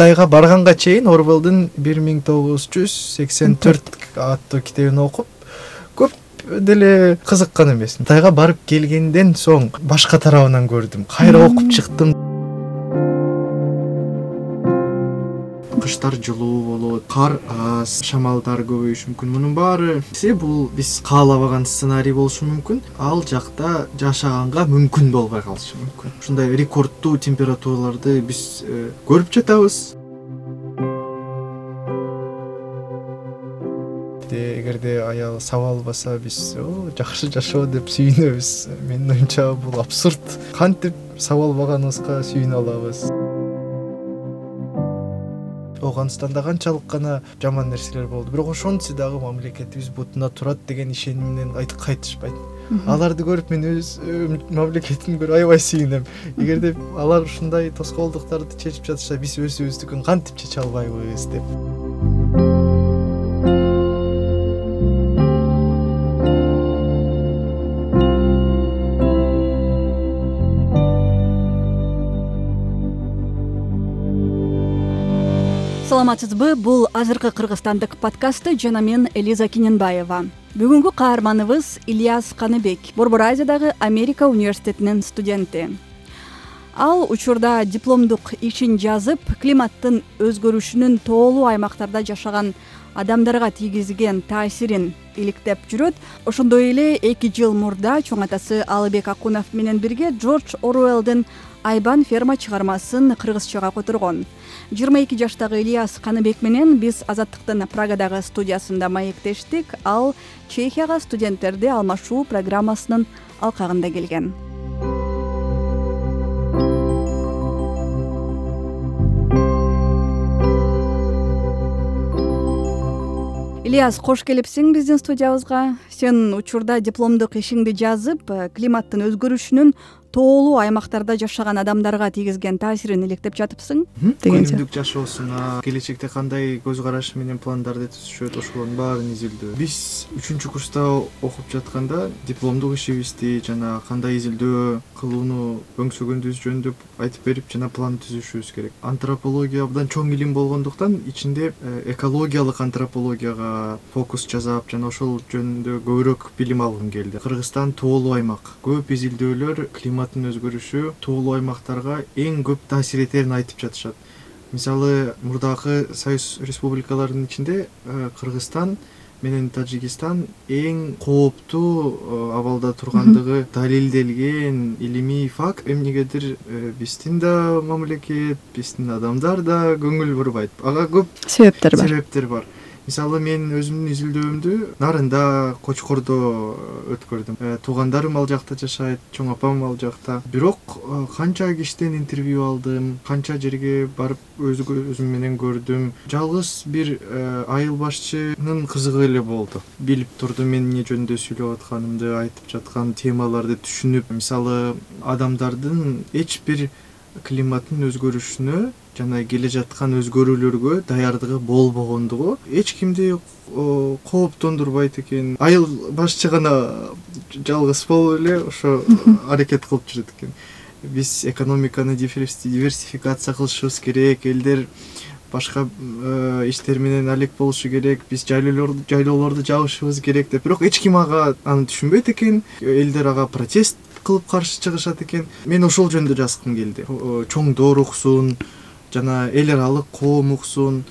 кытайга барганга чейин орвелдин бир миң тогуз жүз сексен төрт аттуу китебин окуп көп деле кызыккан эмесмин. Кытайга барып келгенден соң башка тарабынан көрдүм. Кайра окуп чыктым жылуу болот кар аз шамалдар көбөйүшү мүмкүн. Мунун баары бул биз каалабаган сценарий болушу мүмкүн. Ал жакта жашаганга мүмкүн болбой калышы мүмкүн. Ушундай рекордтуу температураларды биз э, көрүп жатабыз. Эгерде аял саба албаса биз жакшы жашоо деп сүйүнөбүз. Менин оюмча бул абсурд. Кантип саба албаганыбызга сүйүнө алабыз ооганстанда канчалык гана жаман нерселер болду. Бирок ошентсе дагы мамлекетибиз бутуна турат деген ишеним менен кайтышпайт. Аларды көрүп мен өз мамлекетимди көрүп аябай сүйүнөм. Эгерде алар ушундай тоскоолдуктарды чечип жатышса биз өзүбүздүкүн кантип чече албайбыз деп саламатсызбы? Бул азыркы кыргызстандык подкасты жана мен элиза кененбаева. Бүгүнкү каарманыбыз ильяс каныбек борбор азиядагы америка университетинин студенти. Ал учурда дипломдук ишин жазып климаттын өзгөрүшүнүн тоолуу аймактарда жашаган адамдарга тийгизген таасирин иликтеп жүрөт. Ошондой эле эки жыл мурда чоң атасы алыбек акунов менен бирге джордж оруэллдин айбан ферма чыгармасын кыргызчага которгон жыйырма эки жаштагы ильяс каныбек менен биз азаттыктын прагадагы студиясында маектештик ал чехияга студенттерди алмашуу программасынын алкагында келген. Ильяс кош келипсиң биздин студиябызга. Сен учурда дипломдук ишиңди жазып климаттын өзгөрүшүнүн тоолуу аймактарда жашаган адамдарга тийгизген таасирин иликтеп жатыпсың деген күнүмдүк жашоосуна келечекте кандай көз карашы менен пландарды түзүшөт ошолордун баарын изилдөө? Биз үчүнчү курста окуп жатканда дипломдук ишибизди жана кандай изилдөө кылууну өңсөгөнүбүз жөнүндө айтып берип жана план түзүшүбүз керек. Антропология абдан чоң илим болгондуктан ичинде э, экологиялык антропологияга фокус жасап жана ошол жөнүндө көбүрөөк билим алгым келди. Кыргызстан тоолуу аймак. Көп изилдөөлөр климат өзгөрүшү тоолуу аймактарга эң көп таасир этерин айтып жатышат. Мисалы мурдакы союз республикаларынын ичинде э, кыргызстан менен таджикистан эң кооптуу э, абалда тургандыгы далилделген илимий факт эмнегедир э, биздин да мамлекет биздин адамдар да көңүл бурбайт. Ага көп себептер бар. себептер бар мисалы мен өзүмдүн изилдөөмдү нарында кочкордо өткөрдүм э, туугандарым ал жакта жашайт чоң апам ал жакта. Бирок э, канча кишиден интервью алдым канча жерге барып өз көзүм менен көрдүм. Жалгыз бир э, айыл башчынын кызыгы эле болду. Билип турду мен эмне жөнүндө сүйлөп атканымды айтып жаткан темаларды түшүнүп. Мисалы адамдардын эч бир климаттын өзгөрүшүнө жана келе жаткан өзгөрүүлөргө даярдыгы болбогондугу эч кимди кооптондурбайт экен. Айыл башчы гана жалгыз болуп эле ошо аракет кылып жүрөт экен. Биз экономиканы диверсификация кылышыбыз керек элдер башка э, иштер менен алек болушу керек биз жайлоолорду жабышыбыз керек деп. Бирок эч ким ага аны түшүнбөйт экен. Элдер ага протест кылып каршы чыгышат экен. Мен ошол жөнүндө жазгым келди. Чоңдор уксун жана эл аралык коом уксун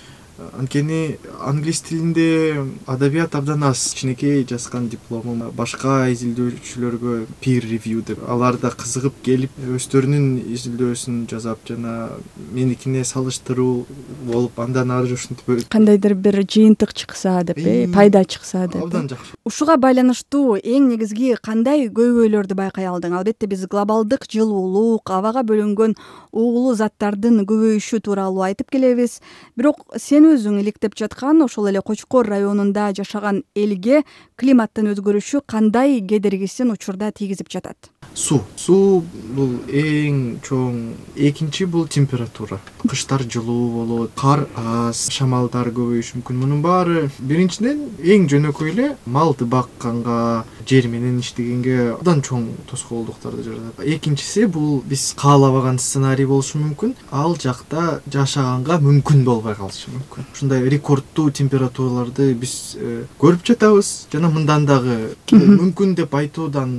анткени англис тилинде адабият абдан аз. Кичинекей жазган дипломум башка изилдөөчүлөргө пир ревью деп алар да кызыгып келип өздөрүнүн изилдөөсүн жасап жана меникине салыштыруу болуп андан ары ушинтип кандайдыр бир жыйынтык чыкса деп э пайда чыкса деп абдан жакшы. Ушуга байланыштуу эң негизги кандай көйгөйлөрдү байкай алдың? Албетте биз глобалдык жылуулук абага бөлөнгөн угулуу заттардын көбөйүшү тууралуу айтып келебиз. Бирок сен өзүң иликтеп жаткан ошол эле кочкор районунда жашаган элге климаттын өзгөрүшү кандай кедергисин учурда тийгизип жатат суу суу бул эң чоң экинчи бул температура. Кыштар жылуу болот кар аз шамалдар көбөйүшү мүмкүн. Мунун баары биринчиден эң жөнөкөй эле малды бакканга жер менен иштегенге абдан чоң тоскоолдуктарды жаратат. Экинчиси бул биз каалабаган сценарий болушу мүмкүн. Ал жакта жашаганга мүмкүн болбой калышы мүмкүн. Ушундай рекордтуу температураларды биз э, көрүп жатабыз. Жана мындан дагы мүмкүн деп айтуудан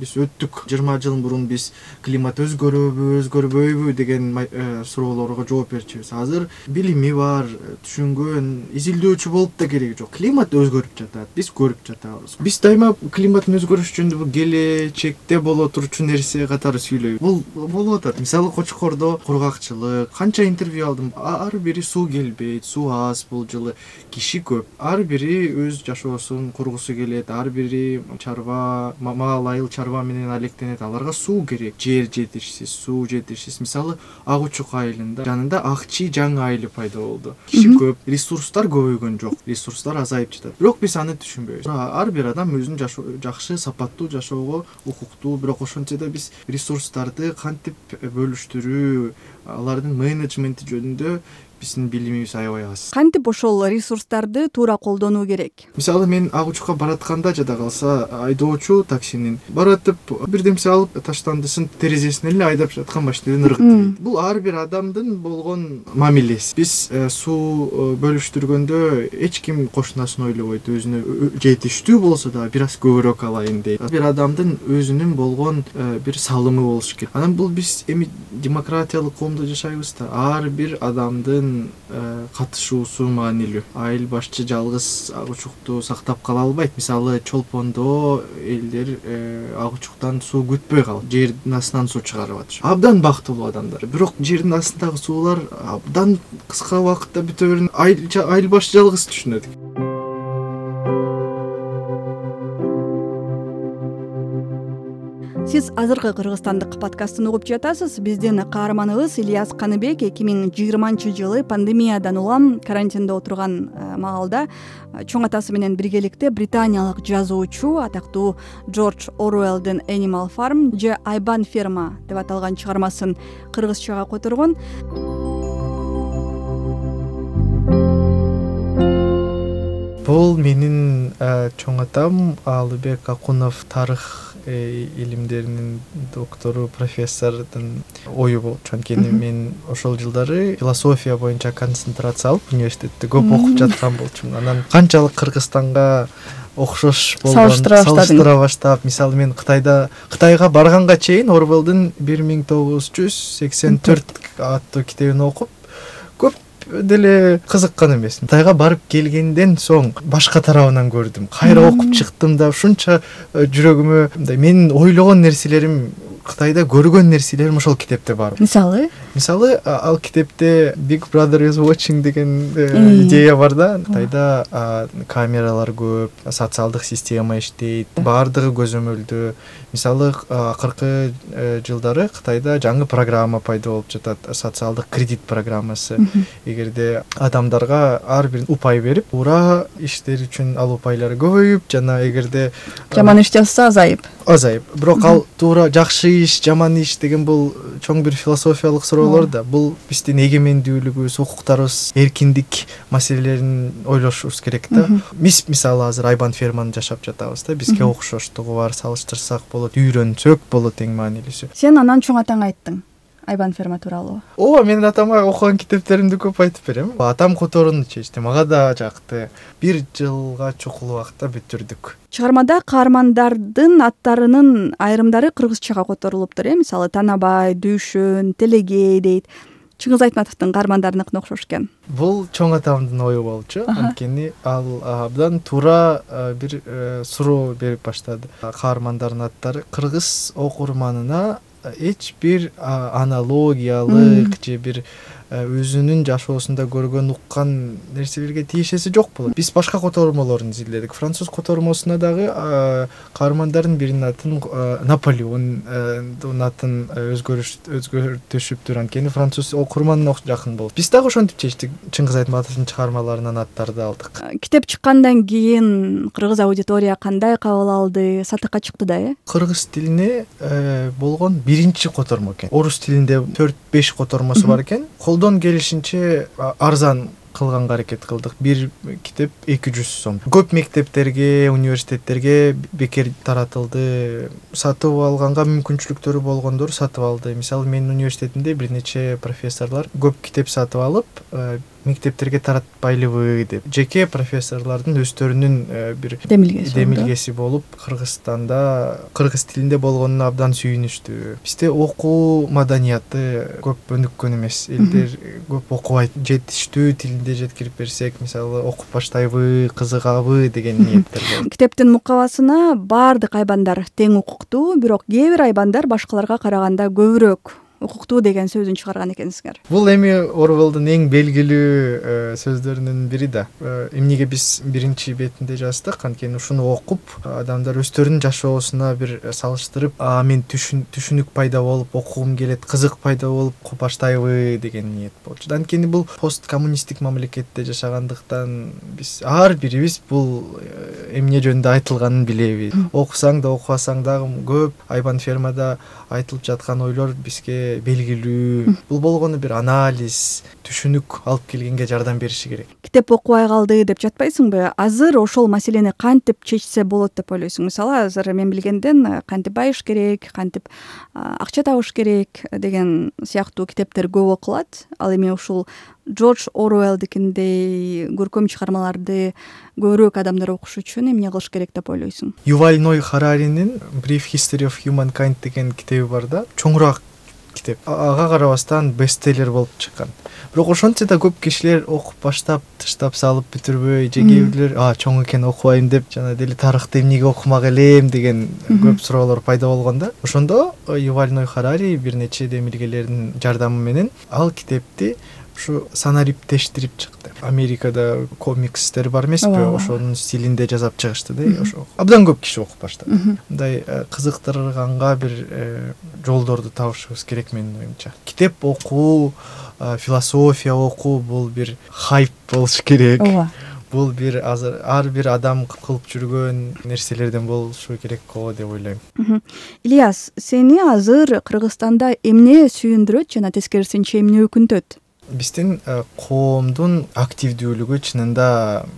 биз өттүк жыйырма жыл мурун биз климат өзгөрөбү өзгөрбөйбү деген э, суроолорго жооп берчүбүз. Азыр билими бар түшүнгөн изилдөөчү болуп да кереги жок. Климат өзгөрүп жатат биз көрүп жатабыз. Биз дайыма климаттын өзгөрүшү жөнүндө бул келечекте боло турчу нерсе катары сүйлөйбүз бул болуп атат. Мисалы кочкордо кургакчылык. Канча интервью алдым. Ар бири суу келбейт суу аз бул жылы. Киши көп. Ар бири өз жашоосун кургусу келет. Ар бири чарба маал айыл чарба менен алектенет аларга суу керек. Жер жетишсиз суу жетишсиз. Мисалы ак учук айылында жанында ак жаңы айылы пайда болду. Киши көп. Ресурстар көбөйгөн жок. Ресурстар азайып жатат. Бирок биз аны түшүнбөйбүз. Ар бир адам өзүнүн жакшы сапаттуу жашоого укуктуу. Бирок ошентсе да биз ресурстарды кантип бөлүштүрүү алардын менеджменти жөнүндө биздин билимибиз аябай аз. Кантип ошол ресурстарды туура колдонуу керек? Мисалы мен ак учукка баратканда жада калса айдоочу таксинин баратып бирдемсе алып таштандысын терезесинен эле айдап жаткан машинеден ыргыттыбейт бул ар бир адамдын болгон мамилеси биз э, суу э, бөлүштүргөндө эч ким кошунасын ойлобойт өзүнө жетиштүү болсо дагы бир аз көбүрөөк алайын дейт. Бир адамдын өзүнүн болгон э, бир салымы болушу керек. Анан бул биз эми демократиялык коомдо жашайбыз да. Ар бир адамдын Э, катышуусу маанилүү айыл башчы жалгыз ак учукту сактап кала албайт. Мисалы чолпондо элдер э, ак учуктан суу күтпөй калып жердин астынан суу чыгарып атышат абдан бактылуу адамдар. Бирок жердин астындагы суулар абдан кыска убакытта бүтө берүүнү айыл башчы жалгыз түшүнөт сиз азыркы кыргызстандык подкастын угуп жатасыз. Биздин каарманыбыз ильяс каныбек эки миң жыйырманчы жылы пандемиядан улам карантиндо отурган э, маалда э, чоң атасы менен биргеликте британиялык жазуучу атактуу джордж оруэллдин animal farm же айбан ферма деп аталган чыгармасын кыргызчага которгон бул менин э, чоң атам алыбек акунов тарых илимдеринин доктору профессордун ою болчу. Анткени мен ошол жылдары философия боюнча концентрация алып университетте көп окуп жаткан болчумун. Анан канчалык кыргызстанга окшош болгон салыштыра баштап мисалы мен кытайда кытайга барганга чейин орвелдин бир миң тогуз жүз сексен төрт аттуу китебин окуп деле кызыккан эмесмин. Кытайга барып келгенден соң башка тарабынан көрдүм. Кайра окуп чыктым да ушунча э, жүрөгүмө мындай менин ойлогон нерселерим кытайда көргөн нерселерим ошол китепте бар. Мисалы мисалы ал китепте big brother is watching деген э, идея бар да. Кытайда камералар көп социалдык система иштейт баардыгы көзөмөлдүү мисалы акыркы э, жылдары кытайда жаңы программа пайда болуп жатат. Социалдык кредит программасы. Эгерде адамдарга ар бир упай берип туура иштер үчүн ал упайлар көбөйүп жана эгерде жаман иш жасаса азайып. азайып. Бирок ал туура жакшы иш жаман иш деген бул чоң бир философиялык да бул биздин эгемендүүлүгүбүз укуктарыбыз эркиндик маселелерин ойлошубуз керек да. Биз мисалы азыр айбан ферманы жашап жатабыз да. Бизге окшоштугу бар салыштырсак болот үйрөнсөк болот эң маанилүүсү. Сен анан чоң атаңа айттың айбан ферма тууралуу. Ооба мен атама окуган китептеримди көп айтып берем. Атам которууну чечти мага да жакты. Бир жылга чукул убакытта бүтүрдүк. Чыгармада каармандардын аттарынын айрымдары кыргызчага которулуптур э мисалы танабай дүйшөн телегей дейт. Чыңгыз айтматовдун каармандарыныкына окшош экен. Бул чоң атамдын ою болчу. Анткени ал абдан туура бир э, суроо берип баштады. Каармандардын аттары кыргыз окурманына эч бир аналогиялык же бир өзүнүн жашоосунда көргөн уккан нерселерге тиешеси жок болот. Биз башка котормолорун изилдедик. Француз котормосуна дагы каармандардын биринин атын наполеондун атын өзгөртүшүптүр анткени француз окурманына жакын болуп биз дагы ошентип чечтик. Чыңгыз айтматовдун чыгармаларынан аттарды алдык. Китеп чыккандан кийин кыргыз аудитория кандай кабыл алды? Сатыкка чыкты да э? Кыргыз тилине болгон биринчи котормо экен. Орус тилинде төрт беш котормосу бар экен колдон келишинче арзан кылганга аракет кылдык. Бир китеп эки жүз сом. Көп мектептерге университеттерге бекер таратылды. Сатып алганга мүмкүнчүлүктөрү болгондор сатып алды. Мисалы менин университетимде бир нече профессорлор көп китеп сатып алып мектептерге таратпайлыбы деп. Жеке профессорлордун өздөрүнүн э, бир демилгеси демилгеси болуп кыргызстанда кыргыз тилинде болгонуна абдан сүйүнүштү. Бизде окуу маданияты көп өнүккөн эмес. Элдер көп окубайт жетиштүү тилинде жеткирип берсек мисалы окуп баштайбы кызыгабы деген ниеттер болот китептин мукабасына баардык айбандар тең укуктуу бирок кээ бир айбандар башкаларга караганда көбүрөөк укуктуу деген сөзүн чыгарган экенсиңер. Бул эми орвелдун эң белгилүү э, сөздөрүнүн бири да. Э, эмнеге биз биринчи бетинде жаздык анткени ушуну окуп адамдар өздөрүнүн жашоосуна бир салыштырып а мен түшүнүк пайда болуп окугум келет кызык пайда болуп баштайбы деген ниет болчу анткени бул пост коммунисттик мамлекетте жашагандыктан биз ар бирибиз бул э, эмне жөнүндө айтылганын билебиз. Окусаң да окубасаң дагы көп айбан фермада айтылып жаткан ойлор бизге белгилүү. Бул болгону бир анализ түшүнүк алып келгенге жардам бериши керек. Китеп окубай калды деп жатпайсыңбы? Азыр ошол маселени кантип чечсе болот деп ойлойсуң? Мисалы азыр мен билгенден э, кантип байыш керек кантип акча табыш керек деген сыяктуу китептер көп окулат. Ал эми ушул джордж оруэлдикиндей көркөм чыгармаларды көбүрөөк адамдар окуш үчүн эмне кылыш керек деп ойлойсуң? Юваль ной хараринин brief history of human kind деген китеби бар да. Чоңураак китеп. Ага карабастан бестселлер болуп чыккан. Бирок ошентсе да көп кишилер окуп баштап тыштап салып бүтүрбөй же кээ бирлер чоң экен окубайм деп жана деле тарыхты эмнеге окумак элем деген көп суроолор пайда болгон да. Ошондо юваль ной харари бир нече демилгелердин жардамы менен ал китепти ушу санариптештирип чыкты. Америкада комикстер бар эмеспи ошонун стилинде жасап чыгышты да. Ошо абдан көп киши окуп баштады. Мындай э, кызыктырганга бир э, жолдорду табышыбыз керек менин оюмча. Китеп окуу э, философия окуу бул бир хайп болуш керек. Ооба. Бул бир азыр ар бир адам кылып жүргөн нерселерден болушу керек го деп ойлойм. Ильяс сени азыр кыргызстанда эмне сүйүндүрөт жана тескерисинче эмне өкүнтөт биздин э, коомдун активдүүлүгү чынында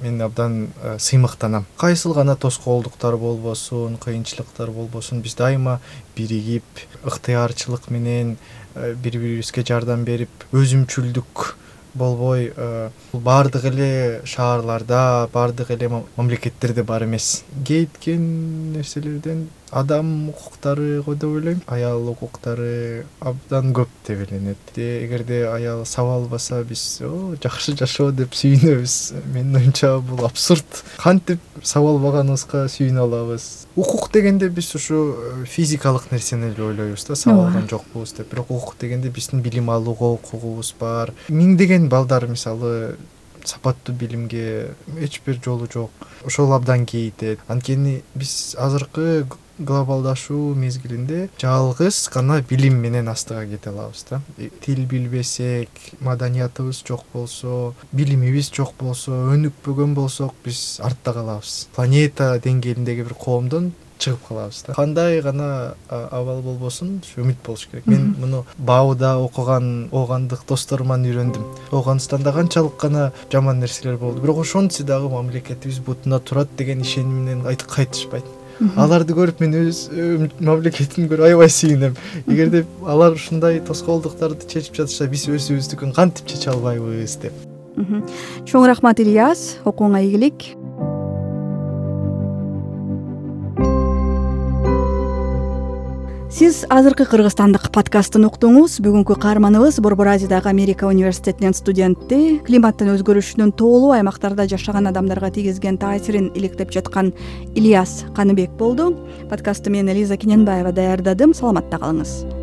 мен абдан э, сыймыктанам. Кайсыл гана тоскоолдуктар болбосун кыйынчылыктар болбосун биз дайыма биригип ыктыярчылык менен э, бири бирибизге жардам берип өзүмчүлдүк болбой баардык эле шаарларда баардык эле мамлекеттерде бар эмес. Кейиткен нерселерден адам укуктары го деп ойлойм. Аял укуктары абдан көп деп эленет эгерде аял сабап албаса биз жакшы жашоо деп сүйүнөбүз менин оюмча бул абсурд. Кантип саба албаганыбызга сүйүнүп алабыз. Укук дегенде биз ушу э, физикалык нерсени эле ойлойбуз да саба алган жокпуз деп. Бирок укук дегенде биздин билим алууга укугубуз бар. Миңдеген балдар мисалы сапаттуу билимге эч бир жолу жок. Ошол абдан кейитет анткени биз азыркы глобалдашуу мезгилинде жалгыз гана билим менен астыга кете алабыз да. Тил билбесек маданиятыбыз жок болсо билимибиз жок болсо өнүкпөгөн болсок биз артта калабыз. Планета деңгээлиндеги бир коомдон чыгып калабыз да. Кандай гана абал болбосун үмүт болуш керек. Мен муну бауда окуган оогандык досторуман үйрөндүм. Ооганстанда канчалык гана жаман нерселер болду. Бирок ошентсе дагы мамлекетибиз бутуна турат деген ишеним менен кайтышпайт аларды көрүп мен өз мамлекетимди көрүп аябай сүйүнөм. Эгерде алар ушундай тоскоолдуктарды чечип жатышса биз өзүбүздүкүн кантип чече албайбыз деп. Чоң рахмат ильяс. Окууңа ийгилик сиз азыркы кыргызстандык подкастын уктуңуз. Бүгүнкү каарманыбыз борбор азиядагы америка университетинин студенти. Климаттын өзгөрүшүнүн тоолуу аймактарда жашаган адамдарга тийгизген таасирин иликтеп жаткан ильяс каныбек болду. Подкастты мен элиза кененбаева даярдадым. Саламатта калыңыз